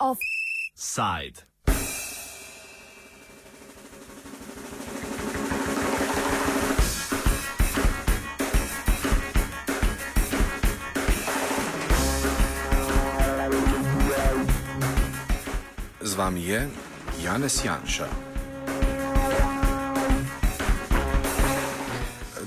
Offside. Z vami je Janez Janša.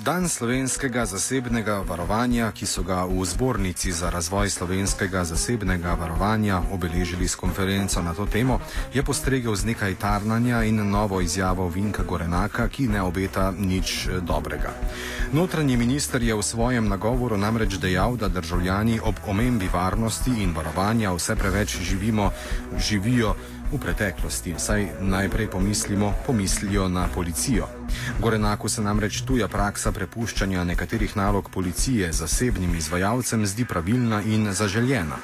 Dan slovenskega zasebnega varovanja, ki so ga v zbornici za razvoj slovenskega zasebnega varovanja obeležili s konferenco na to temo, je postregel z nekaj tarnanja in novo izjavo Vinka Gorenaka, ki ne obeta nič dobrega. Notranji minister je v svojem nagovoru namreč dejal, da državljani ob omembi varnosti in varovanja vse preveč živimo, živijo v preteklosti. Saj najprej pomislimo, pomislijo na policijo. Gorenaku se namreč tuja praksa prepuščanja nekaterih nalog policije zasebnim izvajalcem zdi pravilna in zaželjena.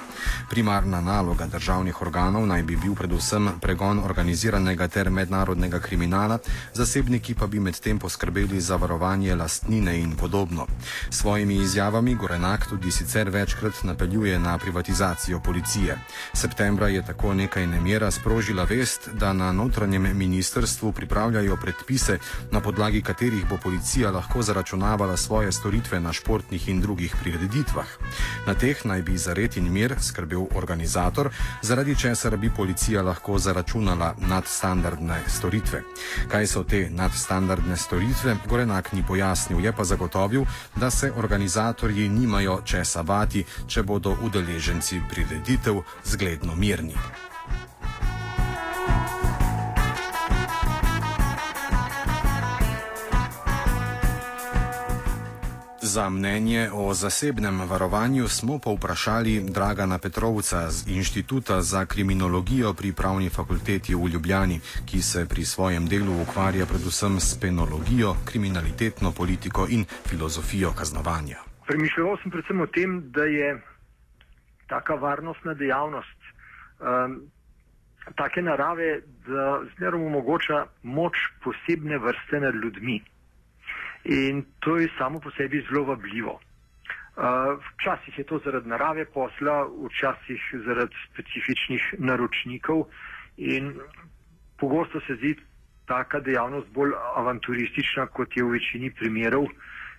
Primarna naloga državnih organov naj bi bil predvsem pregon organiziranega ter mednarodnega kriminala, zasebniki pa bi medtem poskrbeli za varovanje lastnine in podobno. Svojimi izjavami Gorenak tudi sicer večkrat napeljuje na privatizacijo policije. Septembra je tako nekaj nemira sprožila vest, da na notranjem ministrstvu pripravljajo predpise, na podlagi katerih bo policija lahko zaračunavala svoje storitve na športnih in drugih prireditvah. Na teh naj bi za red in mir skrbel organizator, zaradi česar bi policija lahko zaračunala nadstandardne storitve. Kaj so te nadstandardne storitve, Gorenak ni pojasnil, je pa zagotovil, da se organizatorji nimajo česa bati, če bodo udeleženci prireditev zgledno mirni. Za mnenje o zasebnem varovanju smo povprašali Dragana Petrovca z Inštituta za kriminologijo pri Pravni fakulteti v Ljubljani, ki se pri svojem delu ukvarja predvsem s penologijo, kriminalitetno politiko in filozofijo kaznovanja. Premišljal sem predvsem o tem, da je taka varnostna dejavnost um, take narave, da zmerom omogoča moč posebne vrste nad ljudmi. In to je samo po sebi zelo vabljivo. Včasih je to zaradi narave posla, včasih zaradi specifičnih naročnikov in pogosto se zdi taka dejavnost bolj avanturistična, kot je v večini primerov.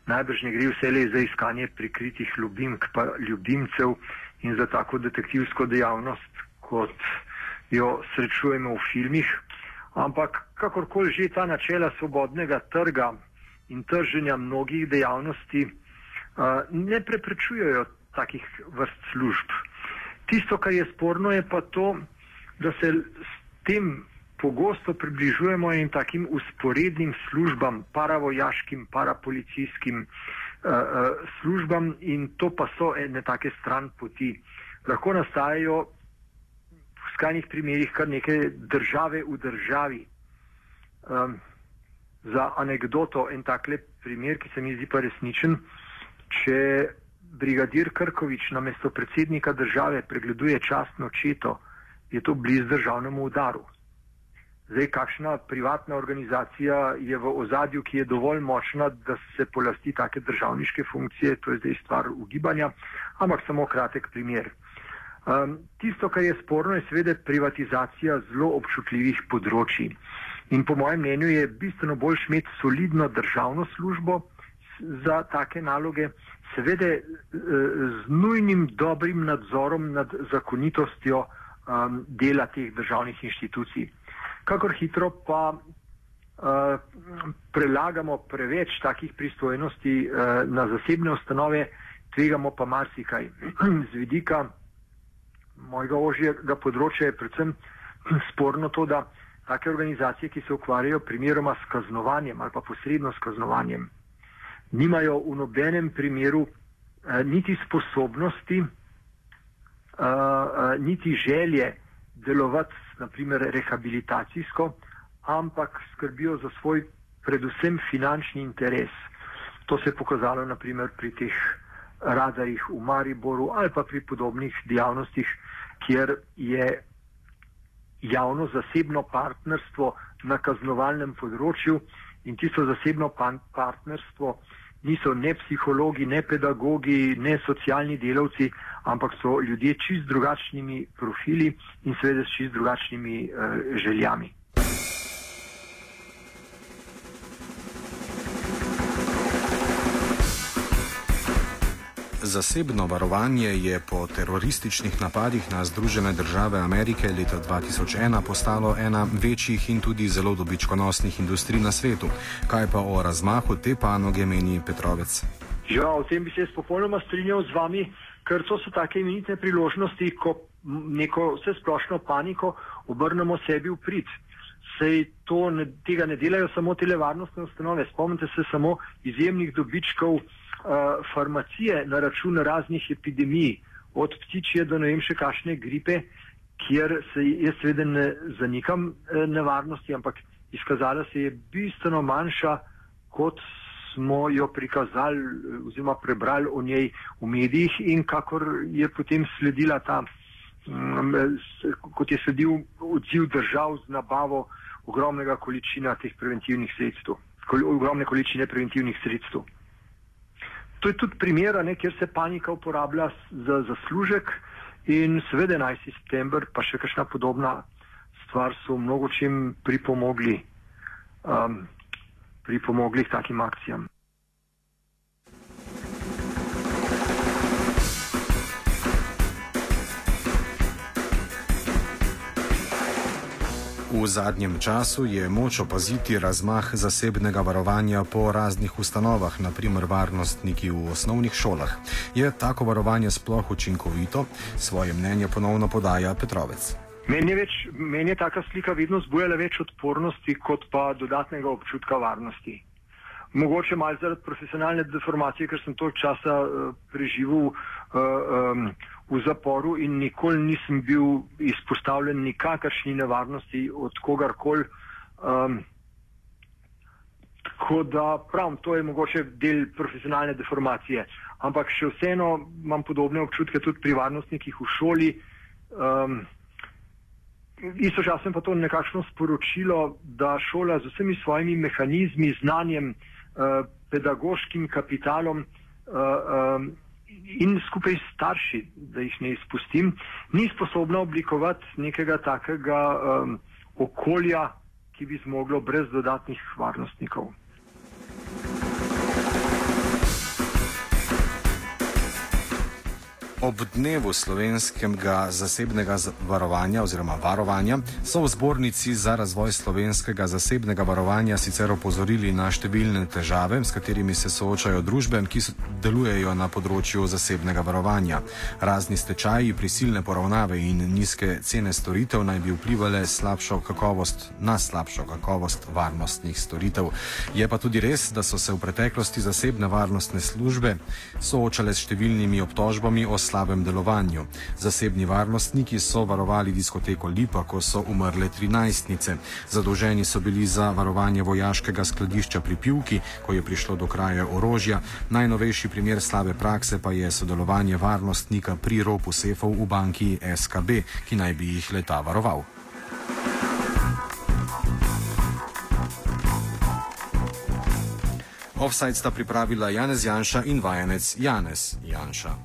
Najbrž ne gre vse le za iskanje prikritih ljubimk pa ljubimcev in za tako detektivsko dejavnost, kot jo srečujemo v filmih, ampak kakorkoli že ta načela svobodnega trga in trženja mnogih dejavnosti uh, ne preprečujejo takih vrst služb. Tisto, kar je sporno, je pa to, da se s tem pogosto približujemo in takim usporednim službam, paravojaškim, parapolicijskim uh, uh, službam in to pa so ene take stran poti. Lahko nastajajo v skrajnih primerjih kar neke države v državi. Um, za anegdoto en takle primer, ki se mi zdi pa resničen. Če brigadir Krkovič na mesto predsednika države pregleduje častno četo, je to bliz državnemu udaru. Zdaj, kakšna privatna organizacija je v ozadju, ki je dovolj močna, da se polasti take državniške funkcije, to je zdaj stvar ugibanja, ampak samo kratek primer. Um, tisto, kar je sporno, je seveda privatizacija zelo občutljivih področji. In po mojem mnenju je bistveno bolj imeti solidno državno službo za take naloge, seveda eh, z nujnim dobrim nadzorom nad zakonitostjo um, dela teh državnih inštitucij. Kakor hitro pa uh, prelagamo preveč takih pristojnosti uh, na zasebne ustanove, tvegamo pa marsikaj. Z vidika mojega ožjega področja je predvsem sporno to, da take organizacije, ki se ukvarjajo primeroma s kaznovanjem ali pa posredno s kaznovanjem, nimajo v nobenem primeru eh, niti sposobnosti, eh, eh, niti želje delovati, naprimer, rehabilitacijsko, ampak skrbijo za svoj predvsem finančni interes. To se je pokazalo naprimer pri teh radarjih v Mariboru ali pa pri podobnih dejavnostih, kjer je javno-zasebno partnerstvo na kaznovalnem področju In tisto zasebno partnerstvo niso ne psihologi, ne pedagogi, ne socialni delavci, ampak so ljudje čist drugačnimi profili in seveda s čist drugačnimi uh, željami. Zasebno varovanje je po terorističnih napadih na Združene države Amerike leta 2001 postalo ena večjih in tudi zelo dobičkonosnih industrij na svetu. Kaj pa o razmahu te panoge meni Petrovec? Ja, o tem bi se jaz popolnoma strinjal z vami, ker to so take imenitne priložnosti, ko neko vse splošno paniko obrnemo sebi v prid. Sej to ne, tega ne delajo samo televarnostne ustanove. Spomnite se samo izjemnih dobičkov farmacije na račun raznih epidemij, od ptičje do ne vem še kakšne gripe, kjer se jaz seveda ne zanikam uh, nevarnosti, ampak izkazala se je bistveno manjša, kot smo jo prikazali oziroma prebrali o njej v medijih in kakor je potem sledila ta, um, kot je sledil odziv držav z nabavo ogromnega količina teh preventivnih sredstev, ogromne količine preventivnih sredstev. To je tudi primer, kjer se panika uporablja za zaslužek in seveda 11. september, pa še kakšna podobna stvar so mnogo čim pripomogli, um, pripomogli k takim akcijam. V zadnjem času je moč opaziti razmah zasebnega varovanja po raznih ustanovah, naprimer varnostniki v osnovnih šolah. Je tako varovanje sploh učinkovito? Svoje mnenje ponovno podaja Petrovec. Meni je, več, meni je taka slika vedno zbujala več odpornosti, kot pa dodatnega občutka varnosti. Mogoče malo zaradi profesionalne deformacije, ker sem toliko časa uh, preživel uh, um, v zaporu in nikoli nisem bil izpostavljen nikakršni nevarnosti od kogarkoli. Um, tako da pravim, to je mogoče del profesionalne deformacije. Ampak še vseeno imam podobne občutke tudi pri varnostnikih v šoli. Um, Istočasno pa to nekakšno sporočilo, da šola z vsemi svojimi mehanizmi, znanjem, uh, pedagoškim kapitalom uh, um, in skupaj s starši, da jih ne izpustim, ni sposobna oblikovati nekega takega um, okolja, ki bi zmoglo brez dodatnih varnostnikov. Ob dnevu slovenskega zasebnega varovanja oziroma varovanja so v zbornici za razvoj slovenskega zasebnega varovanja sicer opozorili na številne težave, s katerimi se soočajo družbe, ki delujejo na področju zasebnega varovanja. Razni stečaji, prisilne poravnave in nizke cene storitev naj bi vplivali kakovost, na slabšo kakovost varnostnih storitev. Je pa tudi res, da so se v preteklosti zasebne varnostne službe soočale s številnimi obtožbami o slabem delovanju. Zasebni varnostniki so varovali diskoteko Lipa, ko so umrle tri najstnice. Zadolženi so bili za varovanje vojaškega skladišča pri Pivki, ko je prišlo do kraja orožja. Najnovejši primer slabe prakse pa je sodelovanje varnostnika pri ropu sefov v banki SKB, ki naj bi jih leta varoval. Offside sta pripravila Janez Janša in vajenec Janez Janša.